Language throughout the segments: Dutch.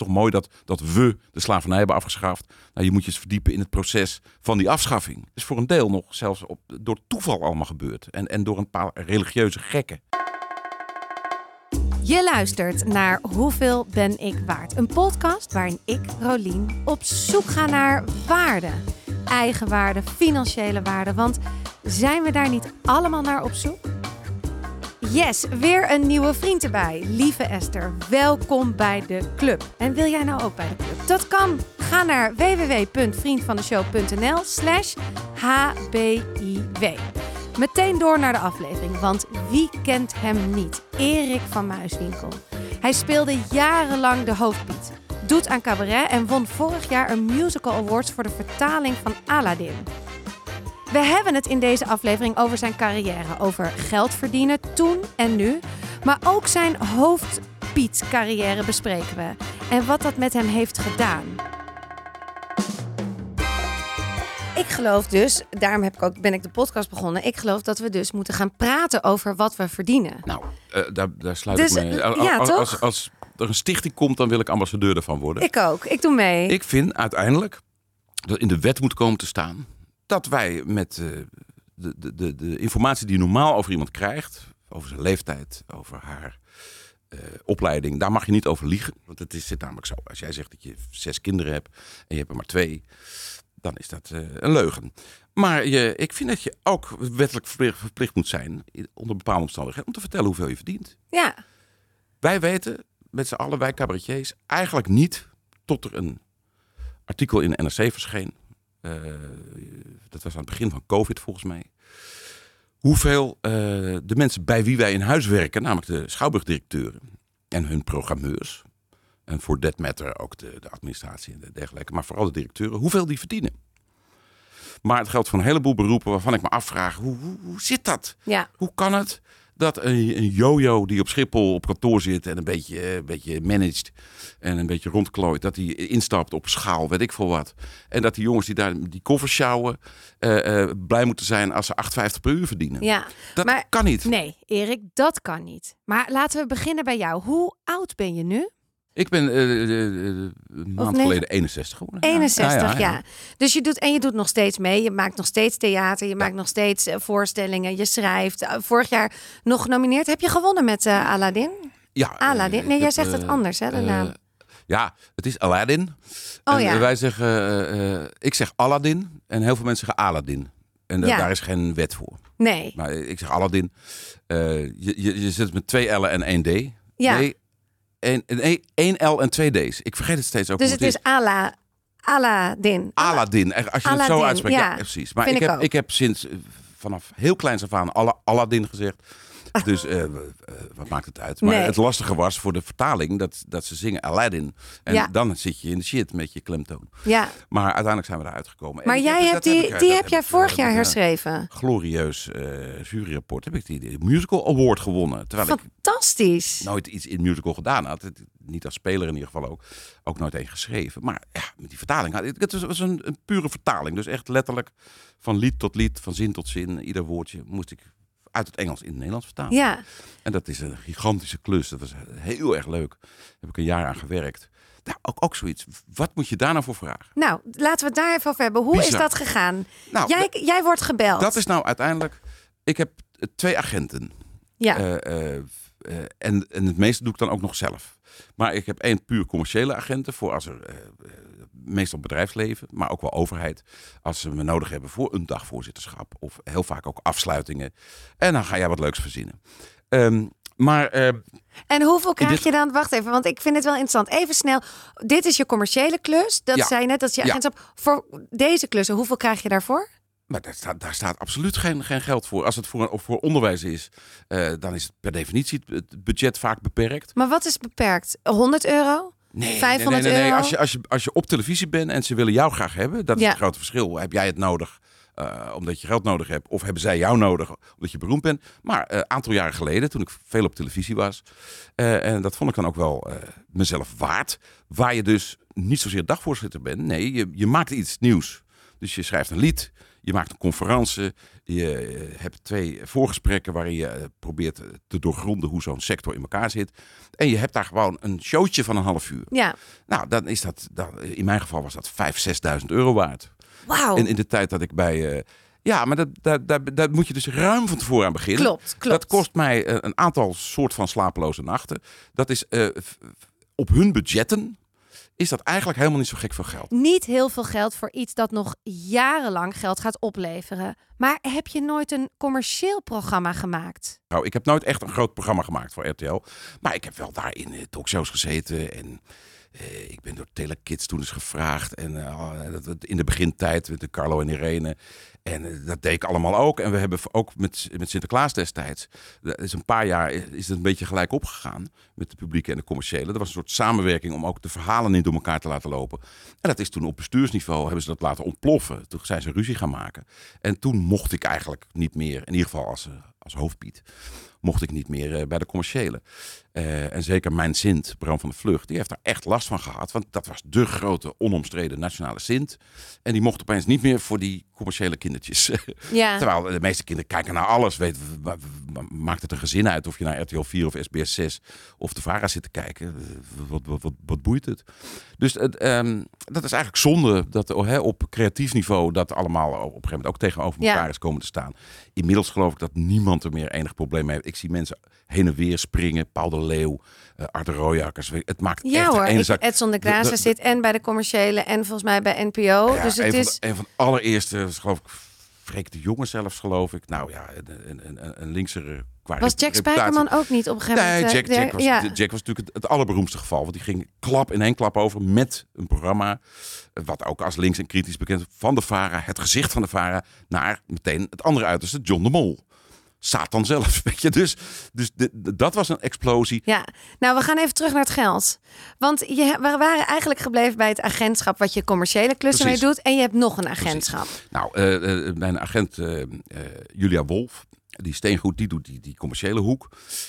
is toch mooi dat, dat we de slavernij hebben afgeschaft. Nou, je moet je eens verdiepen in het proces van die afschaffing. Is voor een deel nog zelfs op, door toeval allemaal gebeurd. En, en door een paar religieuze gekken. Je luistert naar Hoeveel ben ik waard? Een podcast waarin ik, Rolien, op zoek ga naar waarde. Eigenwaarde, financiële waarde. Want zijn we daar niet allemaal naar op zoek? Yes, weer een nieuwe vriend erbij. Lieve Esther, welkom bij de club. En wil jij nou ook bij de club? Dat kan. Ga naar www.vriendvandeshow.nl slash hbiw. Meteen door naar de aflevering, want wie kent hem niet? Erik van Muiswinkel. Hij speelde jarenlang de hoofdpiet, doet aan cabaret en won vorig jaar een Musical Awards voor de vertaling van Aladdin. We hebben het in deze aflevering over zijn carrière, over geld verdienen toen en nu, maar ook zijn hoofdpiet-carrière bespreken we en wat dat met hem heeft gedaan. Ik geloof dus, daarom heb ik ook, ben ik de podcast begonnen. Ik geloof dat we dus moeten gaan praten over wat we verdienen. Nou, uh, daar, daar sluit Dus, ik mee. eh, Als, ja, als, toch? als, als er een stichting komt, dan wil ik ambassadeur ervan worden. Ik ook, ik doe mee. Ik vind uiteindelijk dat in de wet moet komen te staan dat wij met eh, de, de, de, de informatie die je normaal over iemand krijgt, over zijn leeftijd, over haar eh, opleiding, daar mag je niet over liegen. Want het is zit namelijk zo. Als jij zegt dat je zes kinderen hebt en je hebt er maar twee, dan is dat eh, een leugen. Maar je, ik vind dat je ook wettelijk verplicht, verplicht moet zijn, onder bepaalde omstandigheden, om te vertellen hoeveel je verdient. Ja, Wij weten met z'n allen, wij cabaretiers, eigenlijk niet tot er een artikel in de NRC verscheen. Eh, dat was aan het begin van COVID volgens mij. Hoeveel eh, de mensen bij wie wij in huis werken, namelijk de schouwburgdirecteuren en hun programmeurs. En voor that matter ook de, de administratie en dergelijke. Maar vooral de directeuren, hoeveel die verdienen. Maar het geldt voor een heleboel beroepen waarvan ik me afvraag, hoe, hoe, hoe zit dat? ja. Hoe kan het dat een, een jojo die op Schiphol op kantoor zit en een beetje, eh, een beetje managed en een beetje rondklooit, dat hij instapt op schaal, weet ik veel wat. En dat die jongens die daar die koffers sjouwen, eh, eh, blij moeten zijn als ze 8,50 per uur verdienen. ja. Dat maar- kan niet. Nee, Erik, dat kan niet. Maar laten we beginnen bij jou. Hoe oud ben je nu? Ik ben eh, eh, eh, een maand geleden 61 geworden. 61, ja. Dus je doet en je doet nog steeds mee. Je maakt nog steeds theater. Je maakt nog steeds voorstellingen. Je schrijft. Vorig jaar nog genomineerd. Heb je gewonnen met eh, Aladdin? Ja, Aladdin? Nee, jij zegt het anders, hè, de naam. Ja, het is Aladdin. Oh en ja. wij zeggen, ik zeg Aladdin en heel veel mensen zeggen Aladdin. En da- daar is geen wet voor. Nee. Maar ik zeg Aladdin. Je, je, je zit met twee L'en en één D. Ja. Nee, één, één, één L en twee D's. Ik vergeet het steeds ook. Dus het is Ala, Aladdin. Aladdin. Als je het zo uitspreekt. Ja, ja. precies. Maar ik ik heb, ook. ik heb sinds eh, vanaf heel kleins af aan alle Aladdin gezegd. Dus eh, eh, wat maakt het uit? Maar Nee. het lastige was voor de vertaling dat, dat ze zingen Aladdin. En Ja. dan zit je in de shit met je klemtoon. Ja. Maar uiteindelijk zijn we eruit gekomen. En Maar ik jij heb- hebt dat heb die, ik, die dat heb jij ik, eh, vorig jaar herschreven. Glorieus eh juryrapport heb ik die, die musical award gewonnen. Terwijl ik Fantastisch. nooit iets in musical gedaan had. Het- Niet als speler in ieder geval ook. Ook nooit één geschreven. Maar ja, met die vertaling. Het was- was een, een pure vertaling. Dus echt letterlijk van lied tot lied, van zin tot zin. Ieder woordje moest ik uit het Engels in het Nederlands vertalen. Ja. En dat is een gigantische klus. Dat was heel erg leuk. Daar heb ik een jaar aan gewerkt. Nou, ook, ook zoiets. Wat moet je daar nou voor vragen? Nou, laten we het daar even over hebben. Hoe is dat gegaan? Nou, Jij, jij wordt gebeld. dat is nou uiteindelijk... Ik heb twee agenten. Ja. Eh, eh, eh, en, en het meeste doe ik dan ook nog zelf. Maar ik heb één puur commerciële agenten voor als er, meestal bedrijfsleven, maar ook wel overheid, als ze me nodig hebben voor een dagvoorzitterschap of heel vaak ook afsluitingen. En dan ga jij wat leuks verzinnen. Ehm, maar En hoeveel krijg dit- je dan? Wacht even, want ik vind het wel interessant. Even snel. Dit is je commerciële klus. Dat Ja. zei je net, dat is je Ja. agentschap. Voor deze klussen, hoeveel krijg je daarvoor? Maar daar staat, daar staat absoluut geen, geen geld voor. Als het voor, of voor onderwijs is, eh, dan is het per definitie het- budget vaak beperkt. Maar wat is beperkt? 100 euro? Nee, 500 nee, nee, nee. euro? Als, je, als, je, als je op televisie bent en ze willen jou graag hebben, dat is Ja. het grote verschil. Heb jij het nodig eh, omdat je geld nodig hebt, of hebben zij jou nodig omdat je beroemd bent? Maar een aantal jaren geleden, toen ik veel op televisie was, eh, en dat vond ik dan ook wel eh, mezelf waard, waar je dus niet zozeer dagvoorzitter bent. Nee, je, je maakt iets nieuws. Dus je schrijft een lied, Je maakt een conferentie. Je eh, hebt twee voorgesprekken waarin je eh, probeert te doorgronden hoe zo'n sector in elkaar zit. En je hebt daar gewoon een showtje van een half uur. Ja, Nou, dan is dat, dan, in mijn geval was dat 5.000, 6.000 euro waard. wauw. En in de tijd dat ik bij. eh, ja, maar dat, dat, dat, moet je dus ruim van tevoren aan beginnen. Klopt, klopt. Dat kost mij eh, een aantal soort van slapeloze nachten. Dat is eh, op hun budgetten. Is dat eigenlijk helemaal niet zo gek veel geld? Niet heel veel geld voor iets dat nog jarenlang geld gaat opleveren. Maar heb je nooit een commercieel programma gemaakt? Nou, ik heb nooit echt een groot programma gemaakt voor RTL. Maar ik heb wel daar in eh, talkshows gezeten. En ik ben door Telekids toen eens gevraagd. En eh, dat- dat in de begintijd met de Carlo en Irene. En eh, dat deed ik allemaal ook. En we hebben ook met, met Sinterklaas destijds. Is een paar jaar is het een beetje gelijk opgegaan. Met de publieke en de commerciële. Er was een soort samenwerking om ook de verhalen niet door elkaar te laten lopen. En dat is toen op bestuursniveau hebben ze dat laten ontploffen. Toen zijn ze ruzie gaan maken. En toen mocht ik eigenlijk niet meer, in ieder geval als, eh, als hoofdpiet, mocht ik niet meer eh, bij de commerciële. Eh, en zeker mijn Sint, Bram van de Vlucht, die heeft daar echt last van gehad. Want dat was de grote, onomstreden nationale Sint. En die mocht opeens niet meer voor die commerciële kindertjes. Ja. Terwijl de meeste kinderen kijken naar alles. Weet, maakt het een gezin uit of je naar RTL 4 of SBS 6 of de VARA zit te kijken? Eh, Wat, wat, wat, wat boeit het? Dus het, ehm, dat is eigenlijk zonde dat oh, op creatief niveau dat allemaal op een gegeven moment ook tegenover Ja. elkaar is komen te staan. Inmiddels geloof ik dat niemand er meer enig probleem mee heeft. Ik zie mensen heen en weer springen. Paul de Leeuw, eh Art de Rooijakkers. Het maakt Ja echt hoor, ik, zak- Edson de Grazen zit en bij de commerciële en volgens mij bij NPO. Ja, dus het een, is... van de, een van de allereerste, geloof ik, Freek de Jonge zelfs, geloof ik. Nou ja, een, een, een, een linkse qua Was Jack. Spijkerman ook niet op een gegeven Nee, moment? Jack, eh, Jack, was, ja. Jack was natuurlijk het, het allerberoemdste geval. Want die ging klap in één klap over met een programma. eh, Wat ook als links en kritisch bekend van de VARA. Het gezicht van de VARA. Naar meteen het andere uiterste, John de Mol. Satan zelf, weet je. Dus, dus de- de- dat was een explosie. Ja, nou we gaan even terug naar het geld. Want je, we waren eigenlijk gebleven bij het agentschap wat je commerciële klussen Precies. mee doet. En je hebt nog een agentschap. Nou, eh, eh, mijn agent eh, Julia Wolf, die steengoed, die doet die, die commerciële hoek.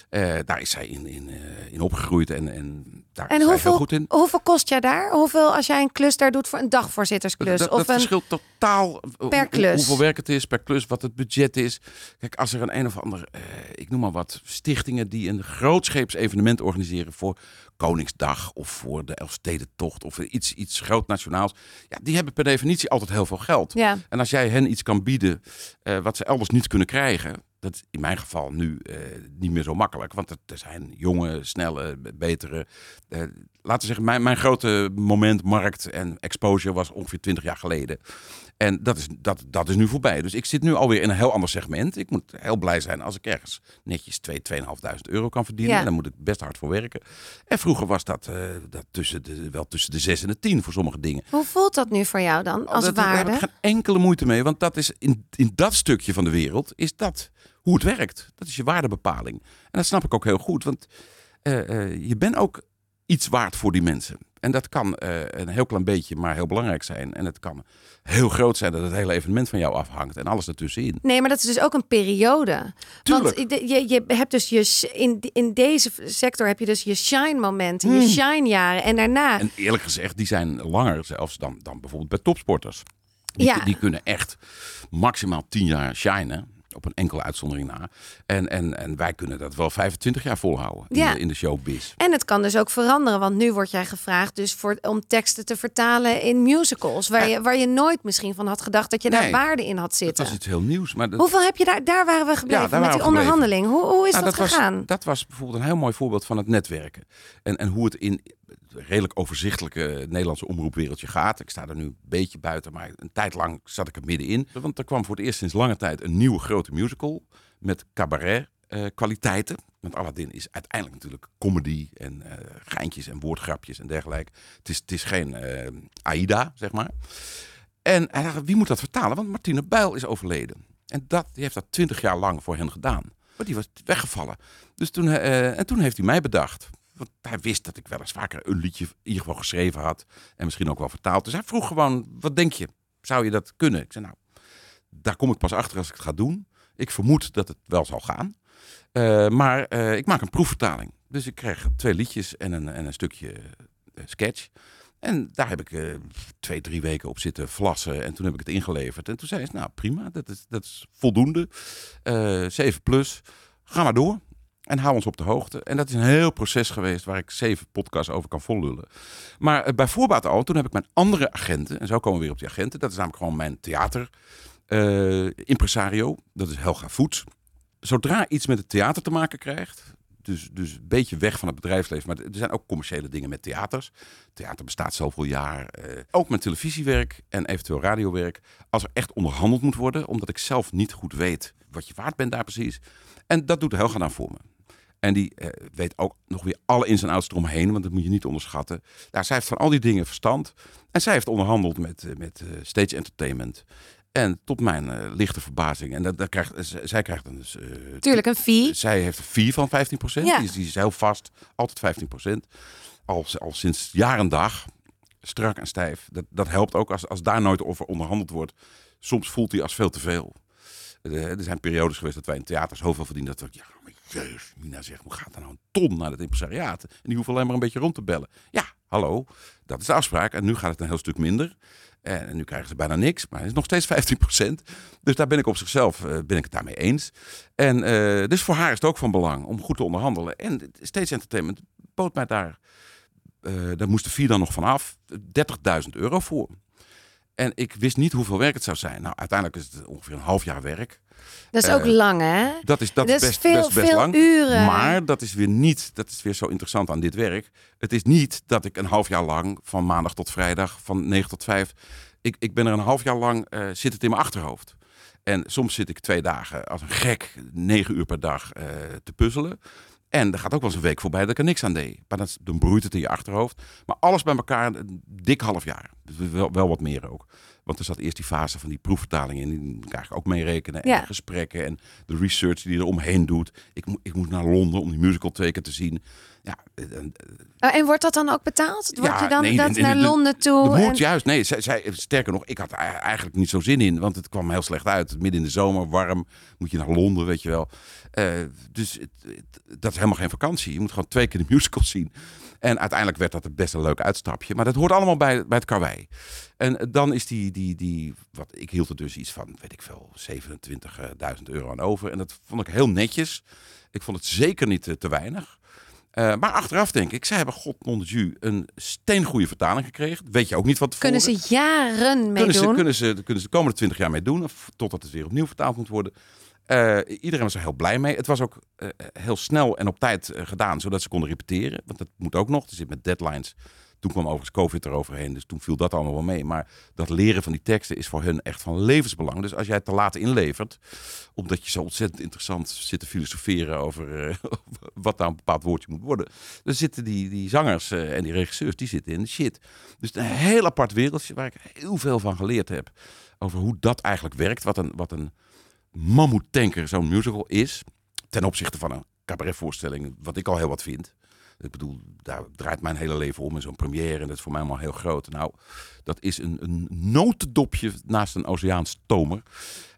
Eh, daar is zij in, in, eh, in opgegroeid en, en daar En is zij hoeveel, heel goed in. hoeveel kost jij daar? Hoeveel als jij een klus daar doet voor een dagvoorzittersklus? Dat, of dat een... verschilt totaal hoe- Per klus. hoeveel werk het is per klus, wat het budget is. Kijk, als er een een of ander, eh, ik noem maar wat, stichtingen die een grootscheeps evenement organiseren voor Koningsdag of voor de Elfstedentocht of iets, iets groot nationaals. Ja, die hebben per definitie altijd heel veel geld. Ja. En als jij hen iets kan bieden eh, wat ze elders niet kunnen krijgen, dat is in mijn geval nu eh, niet meer zo makkelijk. Want er- zijn jonge, snelle, betere. eh, laten we zeggen, mijn, mijn grote moment, markt en exposure was ongeveer 20 jaar geleden. En dat is, dat, dat is nu voorbij. Dus ik zit nu alweer in een heel ander segment. Ik moet heel blij zijn als ik ergens netjes 2, 2.500 euro kan verdienen. Ja. En daar moet ik best hard voor werken. En vroeger was dat, eh, dat tussen de, wel tussen de 6 en de 10 voor sommige dingen. Hoe voelt dat nu voor jou dan als Oh, dat, Daar waarde? heb ik geen enkele moeite mee. Want dat is in, in dat stukje van de wereld is dat hoe het werkt. Dat is je waardebepaling. En dat snap ik ook heel goed. Want eh, eh, je bent ook iets waard voor die mensen. En dat kan eh, een heel klein beetje, maar heel belangrijk zijn. En het kan heel groot zijn dat het hele evenement van jou afhangt. En alles ertussenin. Nee, maar dat is dus ook een periode. Tuurlijk. Want je, je, hebt dus je in, in deze sector heb je dus je shine momenten, je Hmm. shine jaren en daarna. En eerlijk gezegd, die zijn langer zelfs dan, dan bijvoorbeeld bij topsporters. Die, Ja. die kunnen echt maximaal 10 jaar shinen. Op een enkele uitzondering na. En, en, en wij kunnen dat wel 25 jaar volhouden in, Ja. de, in de showbiz. En het kan dus ook veranderen, want nu word jij gevraagd dus voor, om teksten te vertalen in musicals, waar, je, waar je nooit misschien van had gedacht dat je daar waarde in had Dat zitten. was iets heel nieuws. Maar dat, Hoeveel heb je daar? Daar waren we gebleven Ja, met die gebleven. onderhandeling. Hoe, hoe is Nou, dat, was, gegaan? dat was bijvoorbeeld een heel mooi voorbeeld van het netwerken. En, en hoe het in redelijk overzichtelijke Nederlandse omroepwereldje gaat. Ik sta er nu een beetje buiten, maar een tijd lang zat ik er middenin. Want er kwam voor het eerst sinds lange tijd een nieuwe grote musical met cabaret. eh. Want Aladdin is uiteindelijk natuurlijk comedy en eh, geintjes en woordgrapjes en dergelijke. Het is, het is geen eh, Aida, zeg maar. En wie moet dat vertalen? Want Martine Bijl is overleden. En dat, die heeft dat twintig jaar lang voor hen gedaan. Maar die was weggevallen. Dus toen, en toen heeft hij mij bedacht. Want hij wist dat ik wel eens vaker een liedje in ieder geval geschreven had. En misschien ook wel vertaald. Dus hij vroeg gewoon, wat denk je? Zou je dat kunnen? Ik zei, nou, daar kom ik pas achter als ik het ga doen. Ik vermoed dat het wel zal gaan. Eh, maar eh, ik maak een proefvertaling. Dus ik kreeg twee liedjes en een, en een stukje eh, sketch. En daar heb ik twee, drie weken op zitten vlassen. En toen heb ik het ingeleverd. En toen zei ze, nou prima, dat is, dat is voldoende. Eh 7 plus, ga maar door. En hou ons op de hoogte. En dat is een heel proces geweest waar ik zeven podcasts over kan vollullen. Maar eh, bij voorbaat al, toen heb ik mijn andere agenten. En zo komen we weer op die agenten. Dat is namelijk gewoon mijn theater eh, impresario. Dat is Helga Voets. Zodra iets met het theater te maken krijgt. Dus, dus een beetje weg van het bedrijfsleven. Maar er zijn ook commerciële dingen met theaters. Theater bestaat zoveel jaar. eh, ook met televisiewerk en eventueel radiowerk. Als er echt onderhandeld moet worden. Omdat ik zelf niet goed weet wat je waard bent daar precies. En dat doet Helga dan voor me. En die eh, weet ook nog weer alle ins en outs eromheen, want dat moet je niet onderschatten. Nou, zij heeft van al die dingen verstand. En zij heeft onderhandeld met, eh, met eh, Stage Entertainment. En tot mijn lichte verbazing. En dat, dat krijgt, zij krijgt een. dus, Tuurlijk, een fee. zij heeft een fee van 15%. Ja. Die, is, die is heel vast, altijd 15%. Al, al sinds jaar en dag. Strak en stijf. Dat, dat helpt ook als, als daar nooit over onderhandeld wordt. Soms voelt hij als veel te veel. Er zijn periodes geweest dat wij in theaters zoveel verdienen. Dat we, ja, jezus, Mina zegt, hoe gaat er nou een ton naar het impresariaat? En die hoeven alleen maar een beetje rond te bellen. Ja, hallo, dat is de afspraak. En nu gaat het een heel stuk minder. En nu krijgen ze bijna niks, maar het is nog steeds 15%. Dus daar ben ik op zichzelf eh, ben ik het daarmee eens. En eh, dus voor haar is het ook van belang om goed te onderhandelen. En Stage Entertainment bood mij daar, eh daar moest de fee dan nog vanaf, 30.000 euro voor. En ik wist niet hoeveel werk het zou zijn. Nou, uiteindelijk is het ongeveer een half jaar werk. Dat is ook Eh, lang, hè? Dat is, dat Dat is is best, veel, best, best veel lang. uren. Maar dat is weer niet, dat is weer zo interessant aan dit werk. Het is niet dat ik een half jaar lang, van maandag tot vrijdag, van 9 tot 5, ik, ik ben er een half jaar lang, eh, zit het in mijn achterhoofd. En soms zit ik twee dagen als een gek, negen uur per dag eh, te puzzelen. En er gaat ook wel eens een week voorbij dat ik er niks aan deed. Maar dat, dan broeit het in je achterhoofd. Maar alles bij elkaar, een dik half jaar. Wel, wel wat meer ook. Want er zat eerst die fase van die proefvertaling in. Die krijg ik ook meerekenen. En Ja. de gesprekken en de research die je er omheen doet. Ik, moet ik moet naar Londen om die musical twee keer te zien. Ja, en, Oh, en wordt dat dan ook betaald? Word Ja, je dan nee, dat naar de- Londen toe? moet en- juist. Nee, zij, zij, sterker nog, ik had er eigenlijk niet zo zin in. Want het kwam heel slecht uit. Midden in de zomer, warm. Moet je naar Londen, weet je wel. Eh, dus het, het- dat is helemaal geen vakantie. Je moet gewoon twee keer de musical zien. En uiteindelijk werd dat best een leuk uitstapje. Maar dat hoort allemaal bij, bij het karwei. En dan is die, die, die, wat ik hield er dus iets van, weet ik veel, 27.000 euro aan over. En dat vond ik heel netjes. Ik vond het zeker niet eh, te weinig. Eh, maar achteraf denk ik, zij hebben God een steengoede vertaling gekregen. Weet je ook niet wat Kunnen ze jaren mee kunnen ze, doen? kunnen, ze, kunnen ze de komende twintig jaar mee doen, of totdat het weer opnieuw vertaald moet worden. Eh, iedereen was er heel blij mee. Het was ook eh, heel snel en op tijd eh, gedaan, zodat ze konden repeteren. Want dat moet ook nog. Er zit met deadlines. Toen kwam overigens COVID eroverheen, dus toen viel dat allemaal wel mee. Maar dat leren van die teksten is voor hun echt van levensbelang. Dus als jij het te laat inlevert, omdat je zo ontzettend interessant zit te filosoferen over eh, wat nou een bepaald woordje moet worden. Dan zitten die, die zangers eh, en die regisseurs, die zitten in de shit. Dus een heel apart wereldje waar ik heel veel van geleerd heb. Over hoe dat eigenlijk werkt. Wat een, wat een mammoetanker zo'n musical is. Ten opzichte van een cabaretvoorstelling, wat ik al heel wat vind. Ik bedoel, daar draait mijn hele leven om in zo'n première. En dat is voor mij allemaal heel groot. Nou, dat is een, een notendopje naast een oceaans tomer.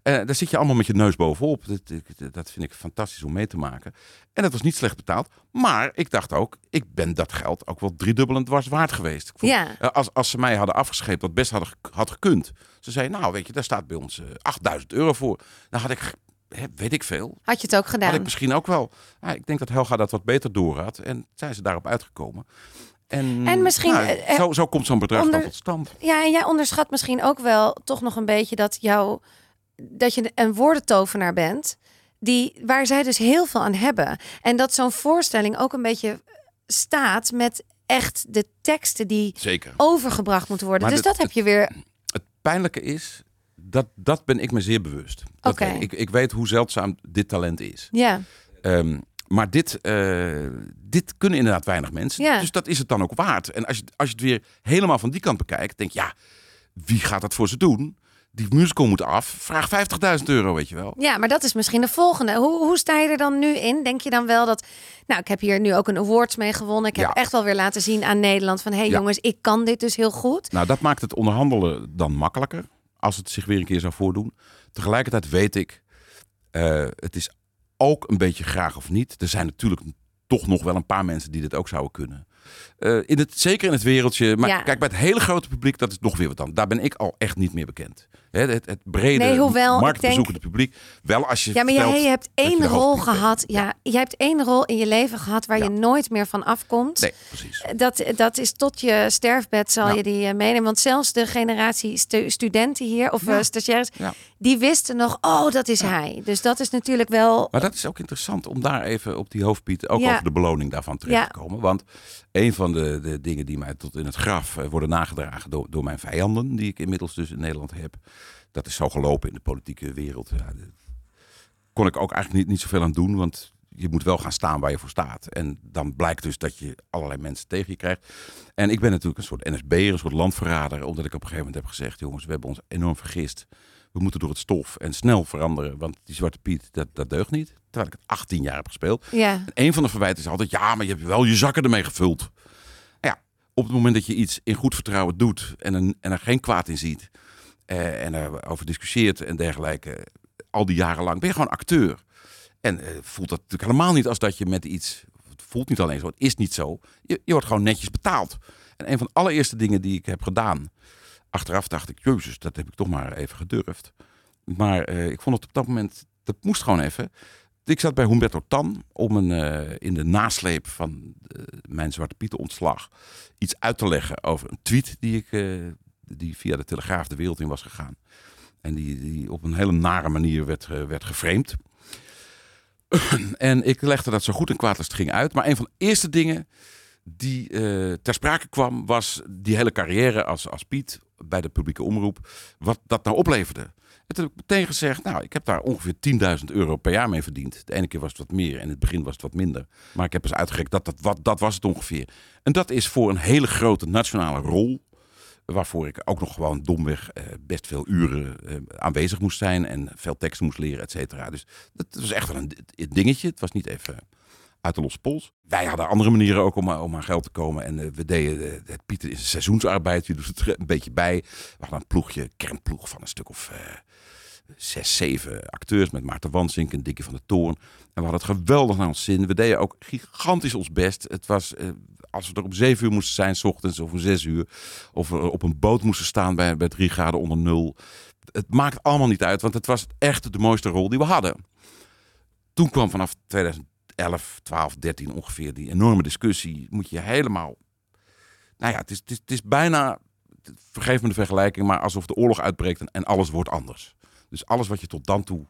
Eh, daar zit je allemaal met je neus bovenop. Dat, dat- vind ik fantastisch om mee te maken. En dat was niet slecht betaald. Maar ik dacht ook, ik ben dat geld ook wel driedubbel en dwars waard geweest. Ik vond- Ja. eh, als, als ze mij hadden afgescheept, wat best hadden, had gekund. Ze zei, nou weet je, daar staat bij ons eh 8000 euro voor. Dan had ik, weet ik veel, Had je het ook had gedaan? ik misschien ook wel. Ja, ik denk dat Helga dat wat beter door had. En zijn ze daarop uitgekomen. En, En misschien, nou, eh, zo, zo komt zo'n bedrag onder- dan tot stand. Ja, en jij onderschat misschien ook wel toch nog een beetje dat jou dat je een woordentovenaar bent, die waar zij dus heel veel aan hebben. En dat zo'n voorstelling ook een beetje staat met echt de teksten die Zeker. overgebracht moeten worden. Maar dus dat heb je weer. Het pijnlijke is, dat, dat ben ik me zeer bewust. Dat Oké. ik. ik. Weet hoe zeldzaam dit talent is. Ja, Ehm, maar dit, eh, dit kunnen inderdaad weinig mensen. Ja. Dus dat is het dan ook waard. En als je, als je het weer helemaal van die kant bekijkt, denk je, ja, wie gaat dat voor ze doen? Die musical moet af. Vraag 50.000 euro, weet je wel. ja, maar dat is misschien de volgende. Hoe, hoe sta je er dan nu in? Denk je dan wel dat. Nou, ik heb hier nu ook een awards mee gewonnen. Ik heb Ja. echt wel weer laten zien aan Nederland van hé hey, Ja. jongens, ik kan dit dus heel goed. Nou, dat maakt het onderhandelen dan makkelijker. Als het zich weer een keer zou voordoen. Tegelijkertijd weet ik, eh, het is ook een beetje graag of niet. Er zijn natuurlijk toch nog wel een paar mensen die dit ook zouden kunnen. Eh, in het, zeker in het wereldje. Maar Ja. kijk, bij het hele grote publiek, dat is nog weer wat dan. Daar ben ik al echt niet meer bekend. Hè, het, het brede, Nee, hoewel, marktbezoekende publiek. Wel als je Ja, maar jij hebt je één de rol bent. gehad. Ja, jij hebt één rol in je leven gehad waar Ja. je nooit meer van afkomt. Nee, precies. Dat, dat is tot je sterfbed zal Ja. je die eh, meenemen. Want zelfs de generatie stu- studenten hier, of eh, stagiaires, die wisten nog, oh, dat is hij. Dus dat is natuurlijk wel... Maar dat is ook interessant om daar even op die hoofdpiet ook over de beloning daarvan terecht te komen. Want een van de, de dingen die mij tot in het graf eh, worden nagedragen door, door mijn vijanden, die ik inmiddels dus in Nederland heb. Dat is zo gelopen in de politieke wereld. Ja, kon ik ook eigenlijk niet, niet zoveel aan doen, want je moet wel gaan staan waar je voor staat. En dan blijkt dus dat je allerlei mensen tegen je krijgt. En ik ben natuurlijk een soort NSB'er, een soort landverrader, omdat ik op een gegeven moment heb gezegd, jongens, we hebben ons enorm vergist. We moeten door het stof en snel veranderen, want die Zwarte Piet, dat, dat deugt niet. Terwijl ik het 18 jaar heb gespeeld. Ja, En een van de verwijten is altijd, ja, maar je hebt wel je zakken ermee gevuld. Op het moment dat je iets in goed vertrouwen doet en, en er geen kwaad in ziet eh, en erover discussieert en dergelijke, al die jaren lang, ben je gewoon acteur. En eh, voelt dat natuurlijk helemaal niet als dat je met iets, het voelt niet alleen zo, het is niet zo. Je, je wordt gewoon netjes betaald. En een van de allereerste dingen die ik heb gedaan, achteraf dacht ik, jezus, dat heb ik toch maar even gedurfd. Maar eh, ik vond het op dat moment, dat moest gewoon even. Ik zat bij Humberto Tan om een, eh, in de nasleep van eh, mijn Zwarte Pieten ontslag iets uit te leggen over een tweet die, ik, eh, die via de Telegraaf de wereld in was gegaan. En die, die op een hele nare manier werd, werd geframed. en ik legde dat zo goed en kwaad als het ging uit. Maar een van de eerste dingen die ter sprake kwam, was die hele carrière als, als Piet bij de publieke omroep. Wat dat nou opleverde. En heb ik meteen gezegd, nou, ik heb daar ongeveer 10.000 euro per jaar mee verdiend. De ene keer was het wat meer en in het begin was het wat minder. Maar ik heb eens uitgerekend, dat, dat, wat, dat was het ongeveer. En dat is voor een hele grote nationale rol, waarvoor ik ook nog gewoon domweg eh, best veel uren eh, aanwezig moest zijn en veel teksten moest leren, et cetera. Dus dat was echt wel een dingetje. Het was niet even uit de losse pols. Wij hadden andere manieren ook om, om aan geld te komen. En eh, we deden, eh, het Pieter is seizoensarbeid, je doet het er een beetje bij. We hadden een ploegje, kernploeg van een stuk of eh, zes, zeven acteurs met Maarten Wansink en Dikkie van de Toorn. En we hadden het geweldig naar ons zin. We deden ook gigantisch ons best. Het was, eh, als we er om zeven uur moesten zijn, s ochtends of om zes uur. Of we op een boot moesten staan bij, bij drie graden onder nul. Het maakt allemaal niet uit, want het was echt de mooiste rol die we hadden. Toen kwam vanaf 2011, 12, 13 ongeveer die enorme discussie. Moet je helemaal... Nou ja, het is, het is, bijna... Vergeef me de vergelijking, maar alsof de oorlog uitbreekt en, alles wordt anders. Dus alles wat je tot dan toe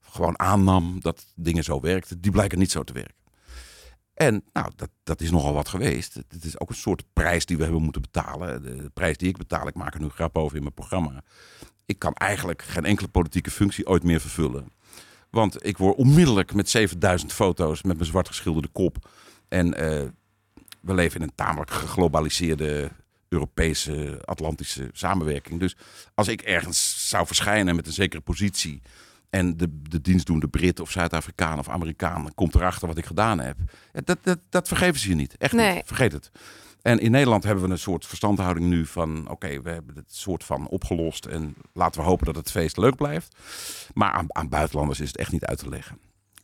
gewoon aannam dat dingen zo werkten, die blijken niet zo te werken. En nou, dat, dat is nogal wat geweest. Het is ook een soort prijs die we hebben moeten betalen. De, de prijs die ik betaal, ik maak er nu grap over in mijn programma. Ik kan eigenlijk geen enkele politieke functie ooit meer vervullen. Want ik word onmiddellijk met 7000 foto's met mijn zwart geschilderde kop. En eh, we leven in een tamelijk geglobaliseerde Europese, Atlantische samenwerking. Dus als ik ergens zou verschijnen met een zekere positie. En de, de dienstdoende Brit of Zuid-Afrikaan of Amerikaan komt erachter wat ik gedaan heb. Dat, dat, dat vergeven ze je niet. Echt Nee. niet. Vergeet het. En in Nederland hebben we een soort verstandhouding nu van... oké, we hebben het soort van opgelost... en laten we hopen dat het feest leuk blijft. Maar aan, aan buitenlanders is het echt niet uit te leggen.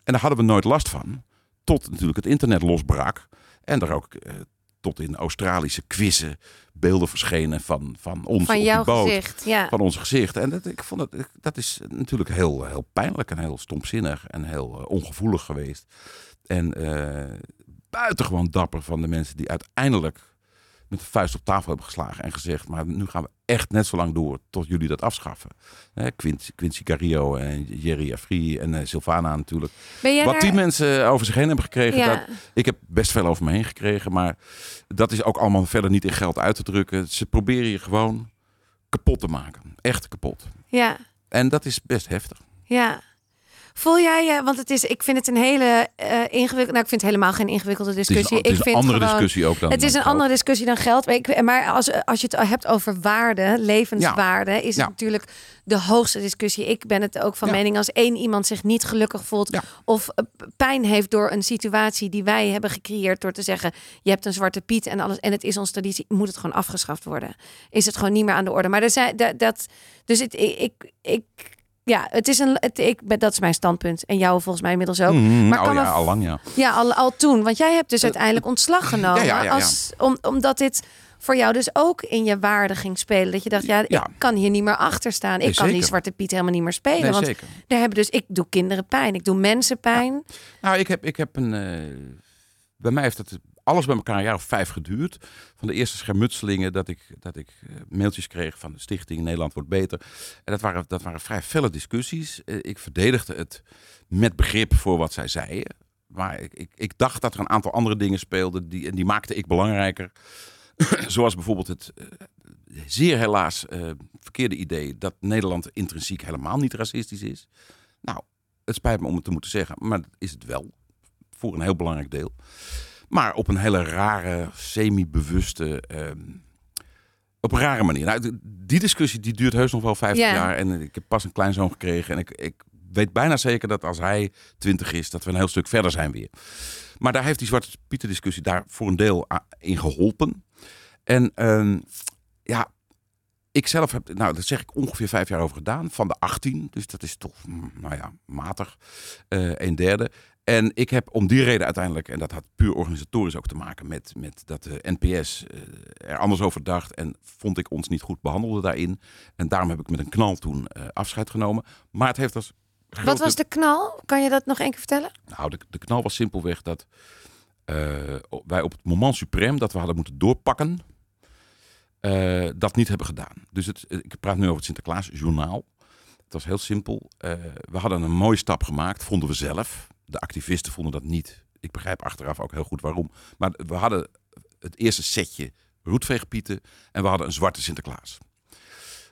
En daar hadden we nooit last van. Tot natuurlijk het internet losbrak. En er ook eh, tot in Australische quizzen beelden verschenen van, van ons van op jouw die boot. gezicht. Ja. Van ons gezicht. En dat, ik vond dat, dat is natuurlijk heel, heel pijnlijk en heel stomzinnig en heel eh, ongevoelig geweest. En eh buitengewoon dapper van de mensen die uiteindelijk met de vuist op tafel hebben geslagen en gezegd, maar nu gaan we echt net zo lang door tot jullie dat afschaffen. Hè, Quincy, Quincy Carillo en Jerry Afri en eh, Sylvana natuurlijk. Wat daar- die mensen over zich heen hebben gekregen, Ja. dat, ik heb best veel over me heen gekregen, maar dat is ook allemaal verder niet in geld uit te drukken. Ze proberen je gewoon kapot te maken. Echt kapot. Ja, En dat is best heftig. ja. Voel jij je, want het is, ik vind het een hele eh ingewikkelde, nou ik vind het helemaal geen ingewikkelde Het is, discussie. het is ik een vind andere gewoon, discussie ook dan. Het is een geld. andere discussie dan geld. Maar, ik, maar als, als je het hebt over waarde, levenswaarde, is Ja. het natuurlijk de hoogste discussie. Ik ben het ook van Ja. mening als één iemand zich niet gelukkig voelt of eh, pijn heeft door een situatie die wij hebben gecreëerd door te zeggen: je hebt een zwarte piet en alles en het is ons traditie, moet het gewoon afgeschaft worden. Is het gewoon niet meer aan de orde. Maar er zijn dat, dat dus het, ik, ik, ik Ja, het is een, het, ik, ben- dat is mijn standpunt. En jou volgens mij inmiddels ook. Mm, maar oh kan ja, al lang ja. Ja, al, al toen. Want jij hebt dus uiteindelijk ontslag genomen. ja. Als, om, omdat dit voor jou dus ook in je waarde ging spelen. Dat je dacht, ja, ik kan hier niet meer achter staan. Ik Nee, kan die. Zwarte Piet helemaal niet meer spelen. Nee, want zeker. daar hebben dus, ik doe kinderen pijn. Ik doe mensen pijn. Nou, ik heb, ik heb een. eh, bij mij heeft het alles bij elkaar een jaar of vijf geduurd. Van de eerste schermutselingen dat ik, dat ik eh, mailtjes kreeg van de stichting Nederland wordt beter. En dat waren, dat waren vrij felle discussies. Eh, ik verdedigde het met begrip voor wat zij zeiden. Maar ik, ik, ik dacht dat er een aantal andere dingen speelden die, en die maakte ik belangrijker. Zoals bijvoorbeeld het eh, zeer helaas verkeerde idee dat Nederland intrinsiek helemaal niet racistisch is. Nou, het spijt me om het te moeten zeggen, maar dat is het wel. Voor een heel belangrijk deel. Maar op een hele rare, semi-bewuste. ehm, op een rare manier. Nou, die discussie die duurt heus nog wel 50 Ja. jaar. En ik heb pas een kleinzoon gekregen. En ik, ik weet bijna zeker dat als hij 20 is, dat we een heel stuk verder zijn weer. Maar daar heeft die Zwarte Pieter discussie daar voor een deel in geholpen. En ehm, ja, ik zelf heb, nou, dat zeg ik ongeveer vijf jaar over gedaan. Van de 18. Dus dat is toch, mm, nou ja, matig. eh een derde. En ik heb om die reden uiteindelijk, en dat had puur organisatorisch ook te maken met, met dat de NPS eh, er anders over dacht. En vond ik ons niet goed behandelde daarin. En daarom heb ik met een knal toen eh, afscheid genomen. Maar het heeft als. Wat was de knal? Kan je dat nog één keer vertellen? nou, de, de knal was simpelweg dat eh, wij op het moment suprem dat we hadden moeten doorpakken, dat niet hebben gedaan. Dus het, ik praat nu over het Sinterklaasjournaal. Het was heel simpel. We hadden een mooie stap gemaakt, vonden we zelf. De activisten vonden dat niet. Ik begrijp achteraf ook heel goed waarom. Maar we hadden het eerste setje roetveegpieten en we hadden een zwarte Sinterklaas.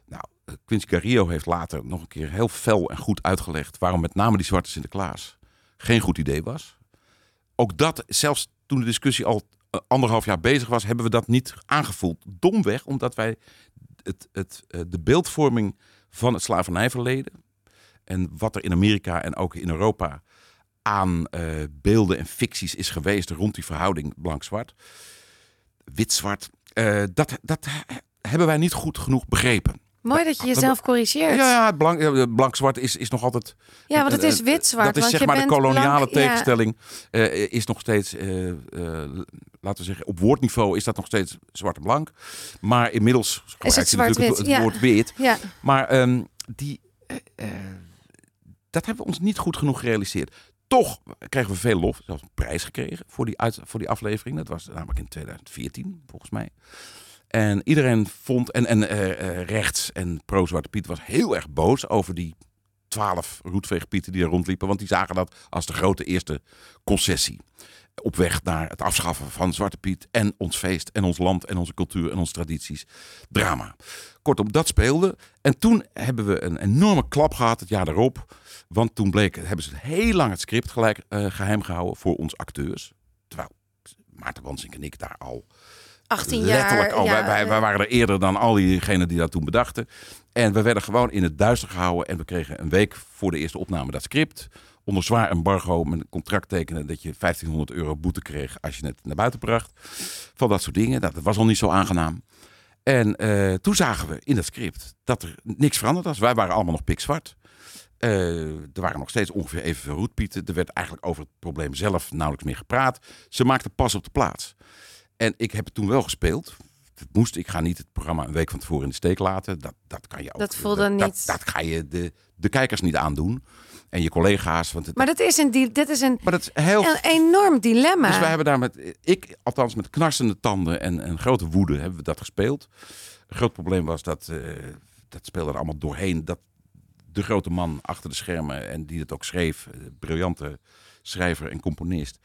Nou, eh, Quincy Carillo heeft later nog een keer heel fel en goed uitgelegd waarom met name die zwarte Sinterklaas geen goed idee was. Ook dat, zelfs toen de discussie al eh, anderhalf jaar bezig was, hebben we dat niet aangevoeld. Domweg, omdat wij het, het, eh, de beeldvorming van het slavernijverleden en wat er in Amerika en ook in Europa aan eh, beelden en ficties is geweest rond die verhouding blank-zwart, wit-zwart, eh, dat, dat hebben wij niet goed genoeg begrepen. Mooi dat je jezelf corrigeert. Ja, ja, blank, eh, blank-zwart is, is nog altijd Ja, want het is wit-zwart. Dat is want zeg je maar de koloniale blank, ja. tegenstelling. is nog steeds, laten we zeggen, op woordniveau is dat nog steeds zwart en blank. Maar inmiddels natuurlijk het, zwart-wit, het ja. woord wit. Ja, Maar ehm, die, dat hebben we ons niet goed genoeg gerealiseerd. Toch kregen we veel lof, zelfs een prijs gekregen voor die, uit, voor die aflevering. Dat was namelijk in 2014, volgens mij. En iedereen vond, en, en eh, eh, rechts en pro-Zwarte Piet was heel erg boos over die twaalf roetveegpieten die er rondliepen. Want die zagen dat als de grote eerste concessie. Op weg naar het afschaffen van Zwarte Piet en ons feest en ons land en onze cultuur en onze tradities. Drama. Kortom, dat speelde. En toen hebben we een enorme klap gehad het jaar daarop. Want toen bleek, hebben ze heel lang het script gelijk, eh, geheim gehouden voor ons acteurs. Terwijl Maarten Wansink en ik daar al 18 jaar. letterlijk al. ja, wij, wij, wij waren er eerder dan al diegenen die dat toen bedachten. En we werden gewoon in het duister gehouden. En we kregen een week voor de eerste opname dat script. Onder zwaar embargo met een contract tekenen dat je 1500 euro boete kreeg als je het naar buiten bracht. Van dat soort dingen. Nou, dat was al niet zo aangenaam. En eh, toen zagen we in dat script dat er niks veranderd was. Wij waren allemaal nog pikzwart. Eh, er waren nog steeds ongeveer evenveel roetpieten. Er werd eigenlijk over het probleem zelf nauwelijks meer gepraat. Ze maakten pas op de plaats. En ik heb het toen wel gespeeld. Het moest, ik ga niet het programma een week van tevoren in de steek laten. Dat, dat kan je ook. Dat voelde dat, niet. Dat, dat ga je de, de kijkers niet aandoen. En je collega's. Want het, Maar dat is een, di- dit is een, maar dat is heel een enorm dilemma. dus wij hebben daar met, ik althans met knarsende tanden en, en grote woede hebben we dat gespeeld. Een groot probleem was dat, eh, dat speelde er allemaal doorheen. Dat de grote man achter de schermen en die het ook schreef, eh, briljante schrijver en componist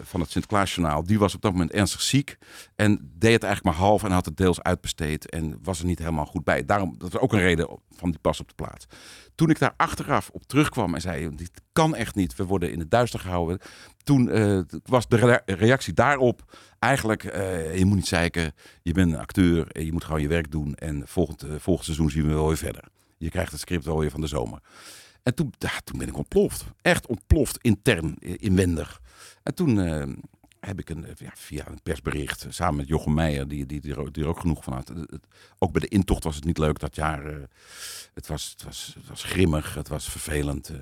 van het Sinterklaasjournaal, die was op dat moment ernstig ziek en deed het eigenlijk maar half en had het deels uitbesteed en was er niet helemaal goed bij. Daarom, dat was ook een reden van die pas op de plaats. Toen ik daar achteraf op terugkwam en zei, dit kan echt niet, we worden in het duister gehouden. Toen eh, was de rea- reactie daarop eigenlijk, eh, je moet niet zeiken, je bent een acteur, en je moet gewoon je werk doen en volgend, eh, volgend seizoen zien we wel weer verder. Je krijgt het script wel weer van de zomer. En toen, toen ben ik ontploft. Echt ontploft, intern, eh, inwendig. En toen eh, heb ik een, ja, via een persbericht samen met Jochem Meijer, die, die, die, er, die er ook genoeg van had. Ook bij de intocht was het niet leuk dat jaar. eh, het, was, het, was, het was grimmig, het was vervelend. eh.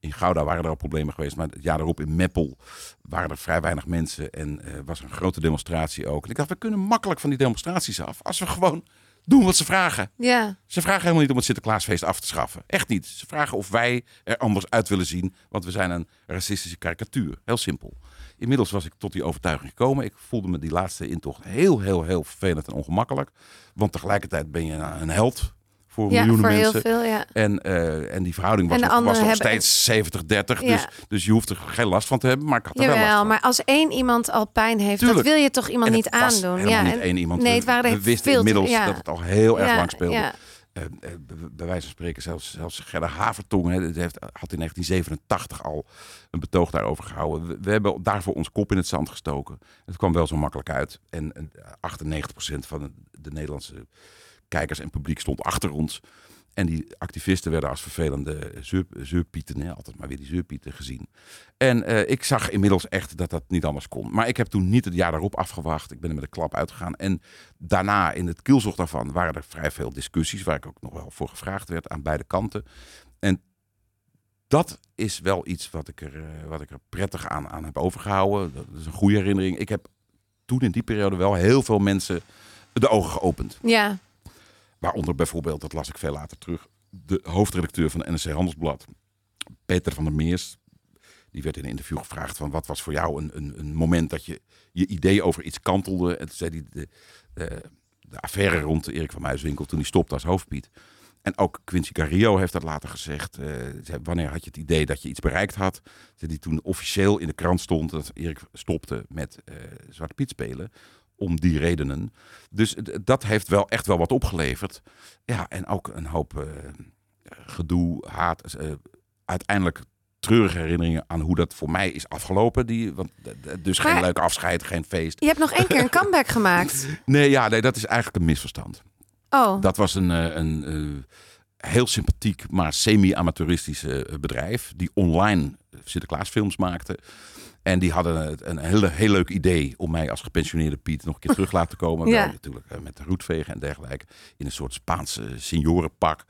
in Gouda waren er al problemen geweest, maar het jaar erop in Meppel waren er vrij weinig mensen en eh, was een grote demonstratie ook. En ik dacht, we kunnen makkelijk van die demonstraties af als we gewoon doen wat ze vragen. Ja. Ze vragen helemaal niet om het Sinterklaasfeest af te schaffen. Echt niet. Ze vragen of wij er anders uit willen zien. Want we zijn een racistische karikatuur. Heel simpel. Inmiddels was ik tot die overtuiging gekomen. Ik voelde me die laatste intocht heel, heel, heel vervelend en ongemakkelijk. Want tegelijkertijd ben je een een held voor Ja, miljoenen voor heel veel, ja. En, eh, en die verhouding was nog, was hebben- steeds 70-30. Ja. Dus, dus je hoeft er geen last van te hebben. Maar ik had er wel last van. maar als één iemand al pijn heeft, Tuurlijk. dat wil je toch iemand niet aandoen? ja, niet en- één iemand. Nee, het waren we wisten veel inmiddels dat het al heel erg lang speelde. Eh, eh, bij- wijze van spreken, zelfs, zelfs Gerda Havertong hè, heeft, had in 1987 al een betoog daarover gehouden. We, we hebben daarvoor ons kop in het zand gestoken. Het kwam wel zo makkelijk uit. En, en 98% van de Nederlandse kijkers en publiek stond achter ons. En die activisten werden als vervelende zeur- zeurpieten, altijd maar weer die zeurpieten gezien. En eh, ik zag inmiddels echt dat dat niet anders kon. Maar ik heb toen niet het jaar daarop afgewacht. Ik ben er met een klap uitgegaan. En daarna, in het kielzog daarvan, waren er vrij veel discussies... waar ik ook nog wel voor gevraagd werd aan beide kanten. En dat is wel iets wat ik er, eh, wat ik er prettig aan, aan heb overgehouden. Dat is een goede herinnering. Ik heb toen in die periode wel heel veel mensen de ogen geopend. Ja, Waaronder bijvoorbeeld, dat las ik veel later terug, de hoofdredacteur van de NRC Handelsblad, Peter van der Meers. Die werd in een interview gevraagd van wat was voor jou een, een, een moment dat je je idee over iets kantelde. En toen zei hij de, de, affaire rond Erik van Muiswinkel toen hij stopte als hoofdpiet. En ook Quincy Carillo heeft dat later gezegd. Eh, wanneer had je het idee dat je iets bereikt had? Die toen officieel in de krant stond dat Erik stopte met eh Zwarte Piet spelen. Om die redenen. Dus dat heeft wel echt wel wat opgeleverd. Ja, en ook een hoop eh, gedoe, haat. eh, uiteindelijk treurige herinneringen aan hoe dat voor mij is afgelopen. Die, want, dus geen Maar- leuk afscheid, geen feest. je hebt nog één keer een comeback gemaakt. Nee, ja, nee, dat is eigenlijk een misverstand. Oh, Dat was een, eh, een eh, heel sympathiek, maar semi-amateuristisch eh, bedrijf. Die online Sinterklaasfilms maakte. En die hadden een, een heel, heel leuk idee om mij als gepensioneerde Piet nog een keer terug laten komen. Ja. Wel natuurlijk eh, met de roetvegen en dergelijke. In een soort Spaanse seniorenpak.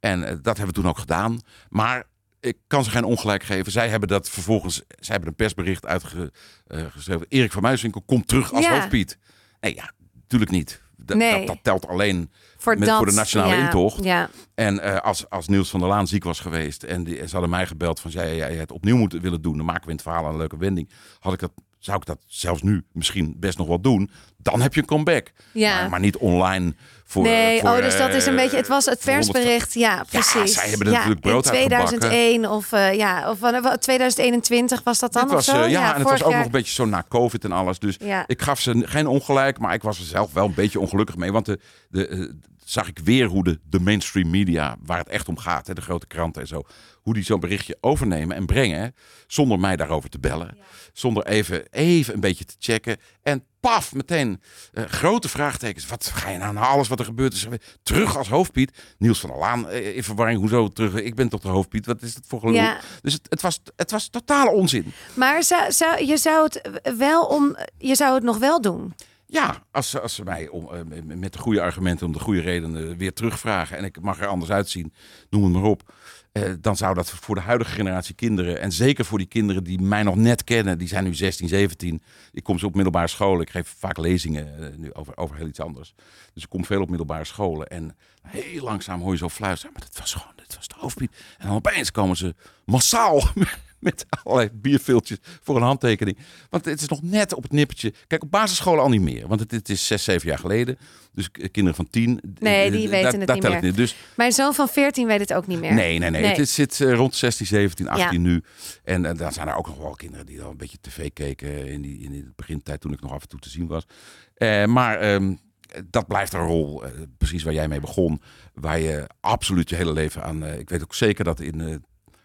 En eh, dat hebben we toen ook gedaan. Maar ik kan ze geen ongelijk geven. Zij hebben dat vervolgens, zij hebben een persbericht uitgeschreven. Erik van Muiswinkel komt terug als Ja. hoofdpiet. Nee, ja, natuurlijk niet. Dat, Nee. dat, dat telt alleen voor, met- dat, voor de nationale ja, intocht. Ja, en eh, als, als Niels van der Laan ziek was geweest en, die, ze hadden mij gebeld van jij, jij het opnieuw moeten willen doen, dan maken we in het verhaal een leuke wending. Had ik dat, zou ik dat zelfs nu misschien best nog wel doen. Dan heb je een comeback. ja. Maar, maar niet online voor. nee, voor, oh, dus dat is een eh, beetje. Het was het voor 100 persbericht. Ja, precies. zij hebben er natuurlijk brood in uitgebakken. 2001 of eh, ja, of wanneer- wat, 2021 was dat dan Dit of zo? eh, ja, en het was ook jaar. nog een beetje zo na COVID en alles. Dus Ja. ik gaf ze geen ongelijk, maar ik was er zelf wel een beetje ongelukkig mee. Want de, de, eh, zag ik weer hoe de, de mainstream media, waar het echt om gaat, hè, de grote kranten en zo, hoe die zo'n berichtje overnemen en brengen, zonder mij daarover te bellen. Zonder even, even een beetje te checken. En paf, meteen eh, grote vraagtekens. Wat ga je nou na alles wat er gebeurd is? Terug als hoofdpiet. Niels van der Laan eh, in verwarring. Hoezo terug? Ik ben toch de hoofdpiet? Wat is het voor gelul? Ja. Dus het, het, was, het was totale onzin. Maar zou, zou, je, zou het wel om, je zou het nog wel doen. Ja, als, ze- als ze mij om, eh, met- de goede argumenten, om de goede redenen weer terugvragen en ik mag er anders uitzien, noem het maar op. eh, dan zou dat voor de huidige generatie kinderen, en zeker voor die kinderen die mij nog net kennen, die zijn nu 16, 17. Ik kom ze op middelbare scholen, ik geef vaak lezingen eh, nu over, over heel iets anders. Dus ik kom veel op middelbare scholen en heel langzaam hoor je zo fluisteren, maar dat was gewoon, dit was de hoofdpiet. En opeens komen ze massaal met allerlei bierviltjes voor een handtekening. Want het is nog net op het nippertje. Kijk, op basisscholen al niet meer. Want het, het is zes, zeven jaar geleden. Dus kinderen van tien. Nee, die weten het daar niet meer. Dus Mijn zoon van 14 weet het ook niet meer. nee, nee, nee. Nee. Het zit eh, rond 16, 17, 18 Ja. nu. En, eh, dan zijn er ook nog wel kinderen die dan een beetje tv keken in die in de begintijd toen ik nog af en toe te zien was. Eh, maar ehm, dat blijft een rol, precies waar jij mee begon, waar je absoluut je hele leven aan. ik weet ook zeker dat in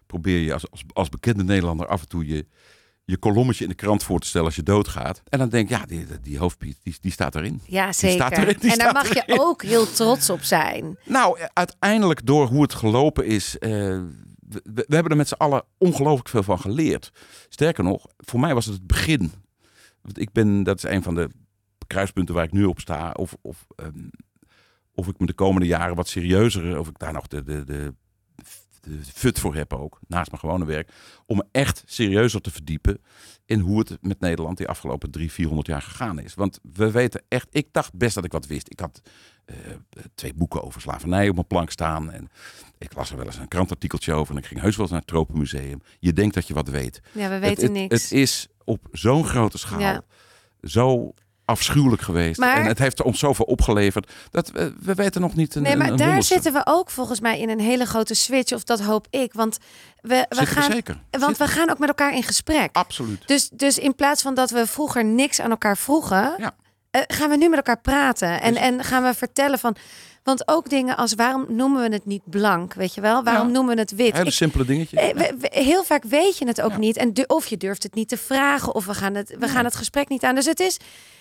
probeer je als, als, als bekende Nederlander af en toe je je kolommetje in de krant voor te stellen als je doodgaat. En dan denk ik, ja, die, die hoofdpiet, die, die staat erin. Ja, zeker. staat erin, die en daar mag je ook heel trots op zijn. Nou, eh, uiteindelijk door hoe het gelopen is. eh, we, we hebben er met z'n allen ongelooflijk veel van geleerd. Sterker nog, voor mij was het het begin Want ik ben, dat is een van de kruispunten waar ik nu op sta. Of, of, ehm, of ik me de komende jaren wat serieuzer, of ik daar nog de, de, de, de fut voor heb ook, naast mijn gewone werk. Om me echt serieuzer te verdiepen in hoe het met Nederland die afgelopen drie, 400 jaar gegaan is. Want we weten echt, ik dacht best dat ik wat wist. Ik had eh, twee boeken over slavernij op mijn plank staan. En ik las er wel eens een krantartikeltje over. En ik ging heus wel eens naar het Tropenmuseum. Je denkt dat je wat weet. Ja, we Het- weten het, niks. Het is op zo'n grote schaal Ja. zo afschuwelijk geweest. Maar- En het heeft ons zoveel opgeleverd. Dat we, we weten nog niet een Nee, maar een daar honderdste. zitten we ook volgens mij in een hele grote switch. Of dat hoop ik. Want we, we gaan, zeker. want Zitten we gaan ook met elkaar in gesprek. Absoluut. Dus, dus in plaats van dat we vroeger niks aan elkaar vroegen, Ja. eh, gaan we nu met elkaar praten. En, Dus- en gaan we vertellen van. Want ook dingen als waarom noemen we het niet blank? Weet je wel? Waarom Ja. noemen we het wit? Hele simpele dingetjes. eh, heel vaak weet je het ook Ja. niet. En of je durft het niet te vragen. Of we gaan het, we gaan het gesprek niet aan. Dus het is.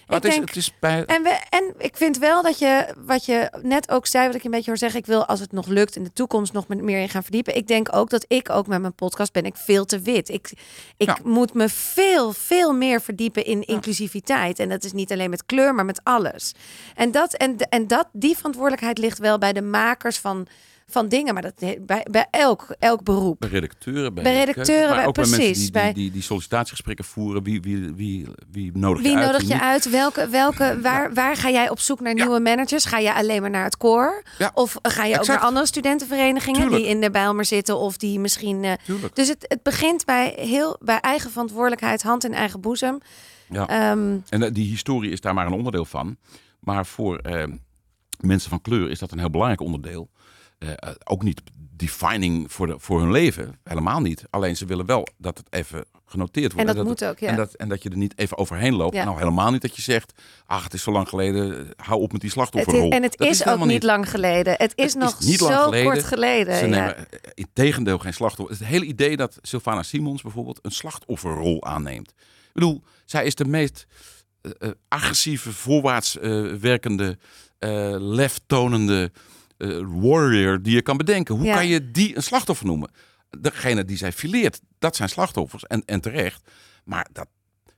Ik het, is, het is bij... en, we, en ik vind wel dat je, wat je net ook zei, wat ik een beetje hoor zeggen, ik wil als het nog lukt in de toekomst nog meer in gaan verdiepen. Ik denk ook dat ik ook met mijn podcast ben ik veel te wit. Ik, ik Ja. moet me veel, veel meer verdiepen in inclusiviteit. En dat is niet alleen met kleur, maar met alles. En, dat, en, en dat, die verantwoordelijkheid ligt wel bij de makers van, van dingen, maar dat bij, bij elk, elk beroep. Bij redacteuren, bij, Bij de redacteuren, bij- ook bij mensen precies, die, bij- die, die, die sollicitatiegesprekken voeren. Wie, wie, wie, wie nodig Wie je uit? nodig wie je niet? uit? Welke, welke, waar, waar ga jij op zoek naar Ja. nieuwe managers? Ga je alleen maar naar het koor? Ja, Of ga je ook naar andere studentenverenigingen Tuurlijk. die in de Bijlmer zitten of die misschien. eh, dus het, het begint bij, heel, bij eigen verantwoordelijkheid, hand in eigen boezem. Ja. Ehm, En eh, die historie is daar maar een onderdeel van. Maar voor eh, mensen van kleur is dat een heel belangrijk onderdeel. Eh, eh, ook niet defining voor, de, voor hun leven. Helemaal niet. Alleen ze willen wel dat het even genoteerd wordt. en dat het- moet ook, ja. En dat, en dat je er niet even overheen loopt. Ja. En al helemaal niet dat je zegt... ach, het is zo lang geleden, eh, hou op met die het slachtofferrol. is, en het Dat is, ook niet lang geleden. Het is nog niet lang zo geleden. kort geleden. Ze nemen in tegendeel geen slachtoffer. Het hele idee dat Sylvana Simons bijvoorbeeld een slachtofferrol aanneemt. Ik bedoel, zij is de meest agressieve, voorwaarts werkende, eh leftonende eh, warrior die je kan bedenken. Hoe Ja. kan je die een slachtoffer noemen? Degene die zij fileert, dat zijn slachtoffers. En, en terecht. Maar dat,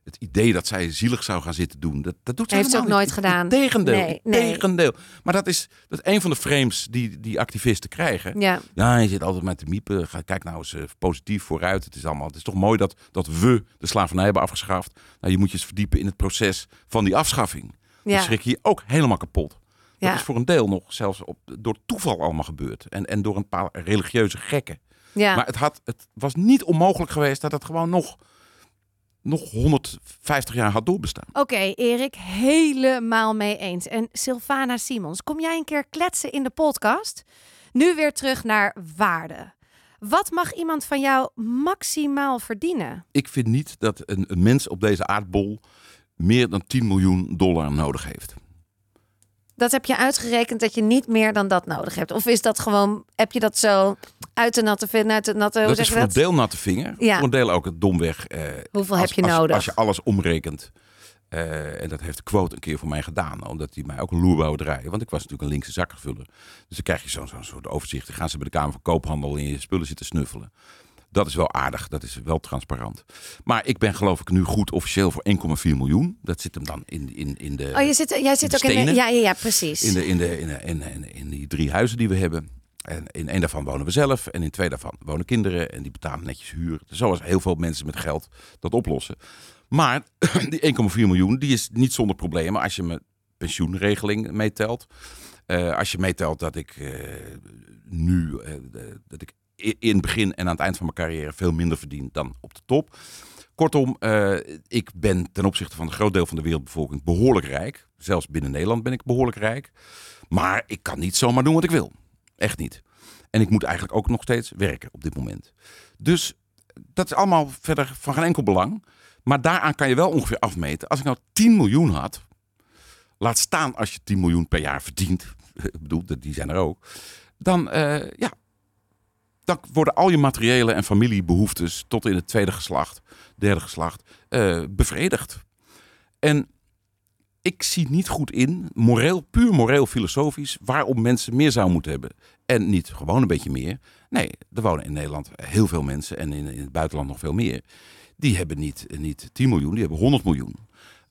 het idee dat zij zielig zou gaan zitten doen, dat, dat doet ze Heeft ze ook niet. nooit gedaan. Tegendeel, Nee, nee. tegendeel. Maar dat is, dat is een van de frames die, die activisten krijgen. Ja. Ja, je zit altijd met te miepen. Kijk nou eens eh, positief vooruit. Het is, allemaal, het is toch mooi dat, dat we de slavernij hebben afgeschaft. Nou, je moet je eens verdiepen in het proces van die afschaffing. Ja. Dan schrik je je ook helemaal kapot. Dat Ja. is voor een deel nog zelfs op, door toeval allemaal gebeurd. En, en door een paar religieuze gekken. Ja. Maar het, had, het was niet onmogelijk geweest dat het gewoon nog, nog 150 jaar had doorbestaan. Oké, Erik, helemaal mee eens. En Sylvana Simons, kom jij een keer kletsen in de podcast? Nu weer terug naar waarde. Wat mag iemand van jou maximaal verdienen? Ik vind niet dat een, een mens op deze aardbol meer dan 10 miljoen dollar nodig heeft. Dat heb je uitgerekend dat je niet meer dan dat nodig hebt. Of is dat gewoon, heb je dat zo uit de natte vinger, uit de natte, hoe dat zeg is voor een deel natte vinger. Ja. Voor een deel ook het domweg. eh, Hoeveel als- heb je als, nodig? Als je alles omrekent. Eh, en dat heeft de quote een keer voor mij gedaan. Omdat hij mij ook een loer wou draaien. Want ik was natuurlijk een linkse zakkenvuller. Dus dan krijg je zo'n zo'n soort overzicht. Dan gaan ze bij de Kamer van Koophandel in je spullen zitten snuffelen. Dat is wel aardig. Dat is wel transparant. Maar ik ben geloof ik nu goed officieel voor 1,4 miljoen. Dat zit hem dan in, in, in de... Oh, je zit, jij zit de ook in de, ja, ja, ja, precies. In, de, in, de, in, de- in, in, in die drie huizen die we hebben. En in één daarvan wonen we zelf. En in twee daarvan wonen kinderen. En die betalen netjes huur. Zoals heel veel mensen met geld dat oplossen. Maar die 1,4 miljoen die is niet zonder problemen als je mijn pensioenregeling meetelt. Eh, als je meetelt dat ik eh, nu, eh, dat ik in het begin en aan het eind van mijn carrière veel minder verdien dan op de top. Kortom, eh, ik ben ten opzichte van een groot deel van de wereldbevolking behoorlijk rijk. Zelfs binnen Nederland ben ik behoorlijk rijk. Maar ik kan niet zomaar doen wat ik wil. Echt niet. En ik moet eigenlijk ook nog steeds werken op dit moment. Dus dat is allemaal verder van geen enkel belang. Maar daaraan kan je wel ongeveer afmeten. Als ik nou 10 miljoen had, laat staan als je 10 miljoen per jaar verdient. Ik bedoel, die zijn er ook. Dan, eh, ja, worden al je materiële en familiebehoeftes tot in het tweede geslacht, derde geslacht, eh, bevredigd. En ik zie niet goed in, moreel, puur moreel filosofisch, waarom mensen meer zouden moeten hebben. En niet gewoon een beetje meer. Nee, er wonen in Nederland heel veel mensen en in, in het buitenland nog veel meer. Die hebben niet, niet 10 miljoen, die hebben 100 miljoen.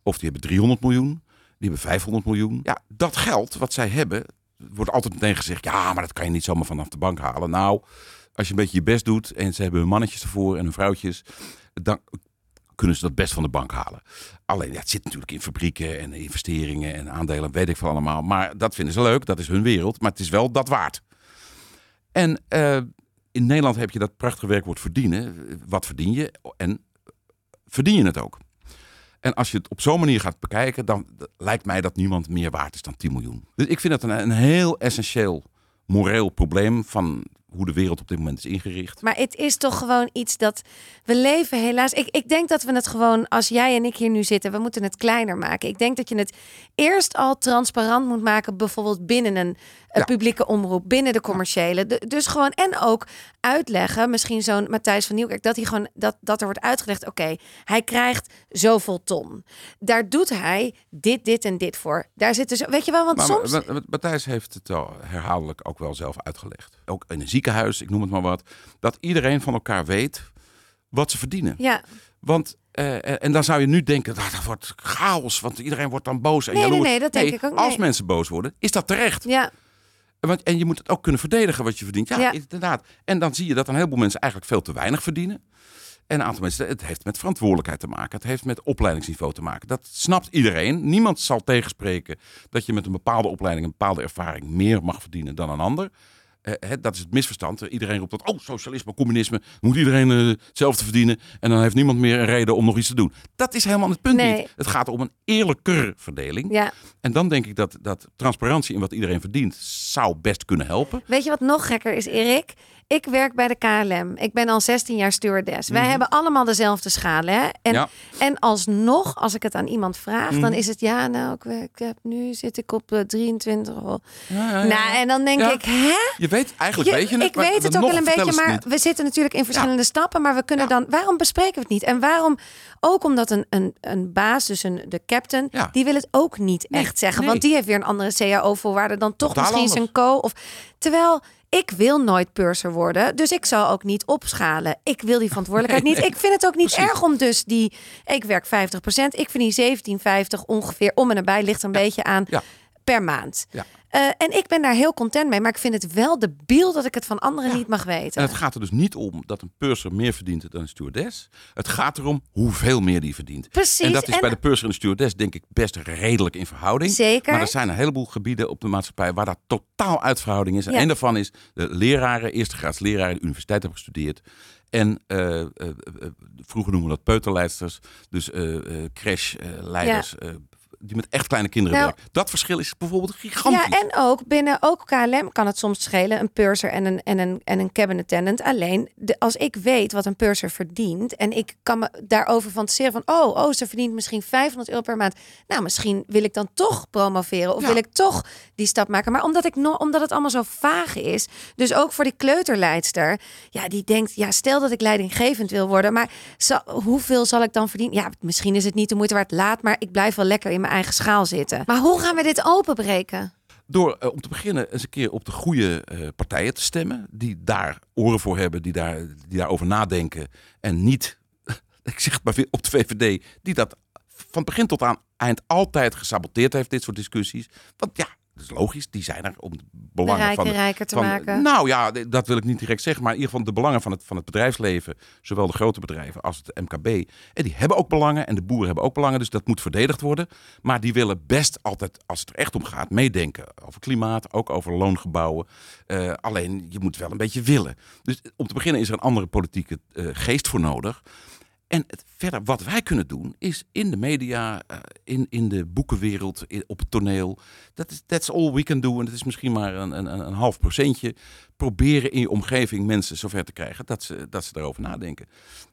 Of die hebben 300 miljoen. Die hebben 500 miljoen. Ja, dat geld wat zij hebben, wordt altijd meteen gezegd: ja, maar dat kan je niet zomaar vanaf de bank halen. Nou, als je een beetje je best doet en ze hebben hun mannetjes ervoor en hun vrouwtjes, dan kunnen ze dat best van de bank halen. Alleen, ja, het zit natuurlijk in fabrieken en investeringen en aandelen, weet ik veel allemaal. Maar dat vinden ze leuk, dat is hun wereld. Maar het is wel dat waard. En uh, in Nederland heb je dat prachtige werkwoord verdienen. Wat verdien je? En verdien je het ook? En als je het op zo'n manier gaat bekijken, dan lijkt mij dat niemand meer waard is dan 10 miljoen. Dus ik vind dat een, een heel essentieel moreel probleem van hoe de wereld op dit moment is ingericht. Maar het is toch gewoon iets dat we leven helaas. Ik, ik denk dat we het gewoon, als jij en ik hier nu zitten, we moeten het kleiner maken. Ik denk dat je het eerst al transparant moet maken, bijvoorbeeld binnen een, publieke omroep, binnen de commerciële. dus gewoon en ook uitleggen, misschien zo'n Matthijs van Nieuwkerk, dat hij gewoon dat, dat er wordt uitgelegd. Oké, hij krijgt zoveel ton. Daar doet hij dit, dit en dit voor. Daar zitten zo, weet je wel, want maar, soms. Matthijs heeft het al herhaaldelijk ook wel zelf uitgelegd. Ook in een ziekenhuis, ik noem het maar wat. Dat iedereen van elkaar weet wat ze verdienen. Ja. Want, uh, en dan zou je nu denken, dat, dat wordt chaos, want iedereen wordt dan boos. En nee, nee, nee, dat denk ik ook Als mensen boos worden, is dat terecht. Ja. Want, en je moet het ook kunnen verdedigen wat je verdient. Ja, ja, inderdaad. En dan zie je dat een heleboel mensen eigenlijk veel te weinig verdienen. En een aantal mensen, het heeft met verantwoordelijkheid te maken. Het heeft met opleidingsniveau te maken. Dat snapt iedereen. Niemand zal tegenspreken dat je met een bepaalde opleiding, een bepaalde ervaring meer mag verdienen dan een ander. Uh, dat is het misverstand. Iedereen roept dat, oh, socialisme, communisme, moet iedereen uh, hetzelfde verdienen. En dan heeft niemand meer een reden om nog iets te doen. Dat is helemaal het punt niet. Het gaat om een eerlijker verdeling. Ja. En dan denk ik dat, dat transparantie in wat iedereen verdient, zou best kunnen helpen. Weet je wat nog gekker is, Erik? Ik werk bij de KLM. Ik ben al 16 jaar stewardess. Wij mhm. hebben allemaal dezelfde schalen. Hè? En, ja. en alsnog, als ik het aan iemand vraag, dan mhm. is het ja, nou, ik, ik, heb nu zit ik op uh, 23. Ja, nou, en dan denk ik, hè? Je weet eigenlijk, weet je het, Ik weet het ook wel een beetje, maar we zitten natuurlijk in verschillende stappen. Maar we kunnen dan, waarom bespreken we het niet? En waarom, ook omdat een, een, een baas, dus een, de captain, die wil het ook niet echt zeggen. Want die heeft weer een andere CAO-voorwaarde dan toch misschien zijn co. Of, terwijl ik wil nooit purser worden, dus ik zal ook niet opschalen. Ik wil die verantwoordelijkheid niet. Ik vind het ook niet erg om dus die... Ik werk 50%, ik vind die 17,50 ongeveer om en nabij, ligt een beetje aan per maand. Ja. Uh, en ik ben daar heel content mee, maar ik vind het wel de beeld dat ik het van anderen niet mag weten. En het gaat er dus niet om dat een purser meer verdient dan een stewardess. Het gaat erom hoeveel meer die verdient. Precies. En dat is bij de purser en de stewardess denk ik best redelijk in verhouding. Zeker. Maar er zijn een heleboel gebieden op de maatschappij waar dat totaal uit verhouding is. En een daarvan is de leraren, eerste graads leraren, de universiteit hebben gestudeerd. En uh, uh, vroeger noemen we dat peuterleidsters, dus crashleiders, ja die met echt kleine kinderen nou, werken. Dat verschil is bijvoorbeeld gigantisch. Ja, en ook binnen ook KLM kan het soms schelen. Een purser en een, en een, en een cabin attendant. Alleen de, als ik weet wat een purser verdient. En ik kan me daarover fantaseren van... Oh, oh, ze verdient misschien 500 euro per maand. Nou, misschien wil ik dan toch promoveren. Of wil ik toch die stap maken. Maar omdat, ik no, omdat het allemaal zo vaag is. Dus ook voor die kleuterleidster. Ja, die denkt... Ja, stel dat ik leidinggevend wil worden. Maar hoeveel zal ik dan verdienen? Ja, misschien is het niet de moeite waard. Laat maar. Ik blijf wel lekker in mijn eigen schaal zitten. Maar hoe gaan we dit openbreken? Door uh, om te beginnen eens een keer op de goede uh, partijen te stemmen. Die daar oren voor hebben, die, daar, die daarover nadenken. En niet, ik zeg het maar weer, op de VVD, die dat van begin tot aan eind altijd gesaboteerd heeft, dit soort discussies. Want ja, dat is logisch, die zijn er om de belangen rijker, van... rijker te van, maken. Nou ja, dat wil ik niet direct zeggen. Maar in ieder geval de belangen van het, van het bedrijfsleven... zowel de grote bedrijven als het MKB... en die hebben ook belangen en de boeren hebben ook belangen. Dus dat moet verdedigd worden. Maar die willen best altijd, als het er echt om gaat... meedenken over klimaat, ook over loongebouwen. Uh, alleen, je moet wel een beetje willen. Dus om te beginnen is er een andere politieke uh, geest voor nodig... En verder, wat wij kunnen doen, is in de media, uh, in, in de boekenwereld, op het toneel. Dat is that's all we can do. En het is misschien maar een, een, een half procentje. Proberen in je omgeving mensen zover te krijgen dat ze, dat ze daarover nadenken.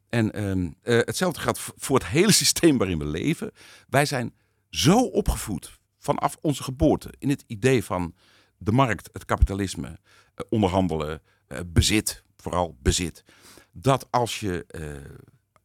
En uh, hetzelfde geldt voor het hele systeem waarin we leven. Wij zijn zo opgevoed vanaf onze geboorte in het idee van de markt, het kapitalisme, uh, onderhandelen, bezit, vooral bezit. Dat als je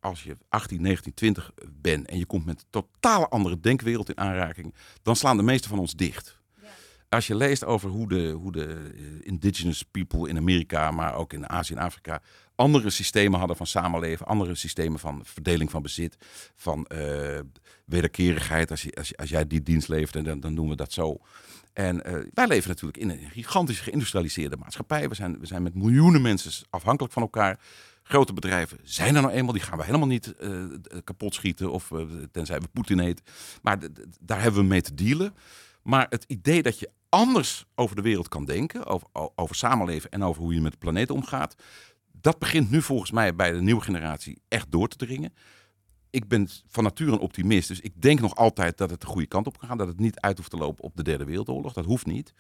als je 18, 19, 20 bent en je komt met een totaal andere denkwereld in aanraking, dan slaan de meeste van ons dicht. Ja. als je leest over hoe de, hoe de eh, indigenous people in Amerika, maar ook in Azië en Afrika, andere systemen hadden van samenleven, andere systemen van verdeling van bezit, van uh, wederkerigheid. Als, je, als, je, als jij die dienst levert, dan, dan doen we dat zo. En uh, wij leven natuurlijk in een gigantisch geïndustrialiseerde maatschappij. We zijn, we zijn met miljoenen mensen afhankelijk van elkaar. Grote bedrijven zijn er nou eenmaal, die gaan we helemaal niet uh, kapot schieten, of tenzij we Poetin heet. Maar daar hebben we mee te dealen. Maar het idee dat je anders over de wereld kan denken, over, over samenleven en over hoe je met de planeet omgaat, dat begint nu volgens mij bij de nieuwe generatie echt door te dringen. Ik ben van nature een optimist, dus ik denk nog altijd dat het de goede kant op kan gaan. Dat het niet uit hoeft te lopen op de derde wereldoorlog. Dat hoeft niet.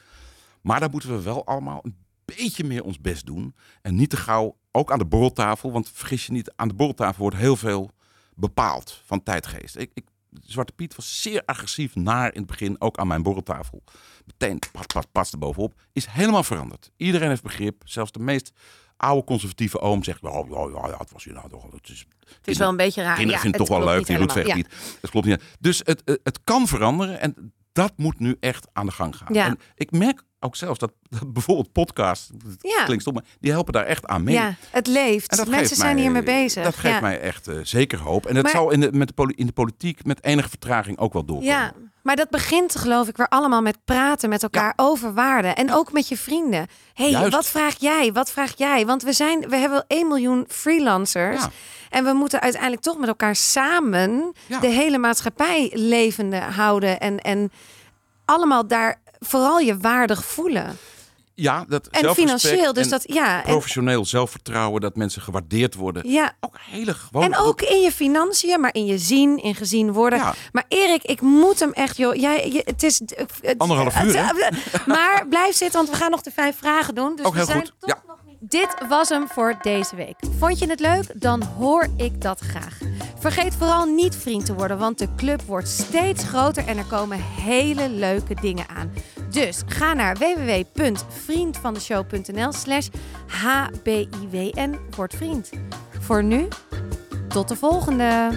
Maar daar moeten we wel allemaal een beetje meer ons best doen. En niet te gauw, ook aan de borreltafel. Want vergis je niet, aan de borreltafel wordt heel veel bepaald van tijdgeest. Ik, ik, Zwarte Piet was zeer agressief naar in het begin, ook aan mijn borreltafel. Meteen pas, pas, pas erbovenop. Is helemaal veranderd. Iedereen heeft begrip. Zelfs de meest oude conservatieve oom zegt, ja, ja, ja, ja het was hier nou toch. Het is, het is wel een beetje raar. Kinderen ja, vinden het toch wel leuk, die Rutweg ja. niet. Dat klopt niet. Dus het, het kan veranderen en dat moet nu echt aan de gang gaan. Ja. En ik merk ook zelfs dat, dat bijvoorbeeld podcasts, ja. klinkt stom, maar die helpen daar echt aan mee. Ja, het leeft. En Mensen zijn hiermee bezig. Dat geeft ja. mij echt uh, zeker hoop. En dat Maar- zal in de, met de, in de politiek met enige vertraging ook wel doorkomen. Ja, maar dat begint geloof ik weer allemaal met praten met elkaar over waarden. En ook met je vrienden. hey, Juist. wat vraag jij? Wat vraag jij? Want we, zijn, we hebben 1 miljoen freelancers. En we moeten uiteindelijk toch met elkaar samen de hele maatschappij levende houden. En, en allemaal daar vooral je waardig voelen. Ja, dat En financieel. Dus en dat ja. En, professioneel zelfvertrouwen, dat mensen gewaardeerd worden. ja. Ook hele gewoon. En ook in je financiën, maar in je zien, in gezien worden. Ja. Maar Erik, ik moet hem echt, joh. Jij, je, het is het- Anderhalf uur, hè? Maar blijf zitten, want we gaan nog de vijf vragen doen. Dus Ook we heel zijn goed. toch Ja. nog niet. Dit was hem voor deze week. Vond je het leuk? Dan hoor ik dat graag. Vergeet vooral niet vriend te worden, want de club wordt steeds groter en er komen hele leuke dingen aan. Dus ga naar www.vriendvandeshow.nl slash hbiwn. Word vriend. Voor nu, tot de volgende.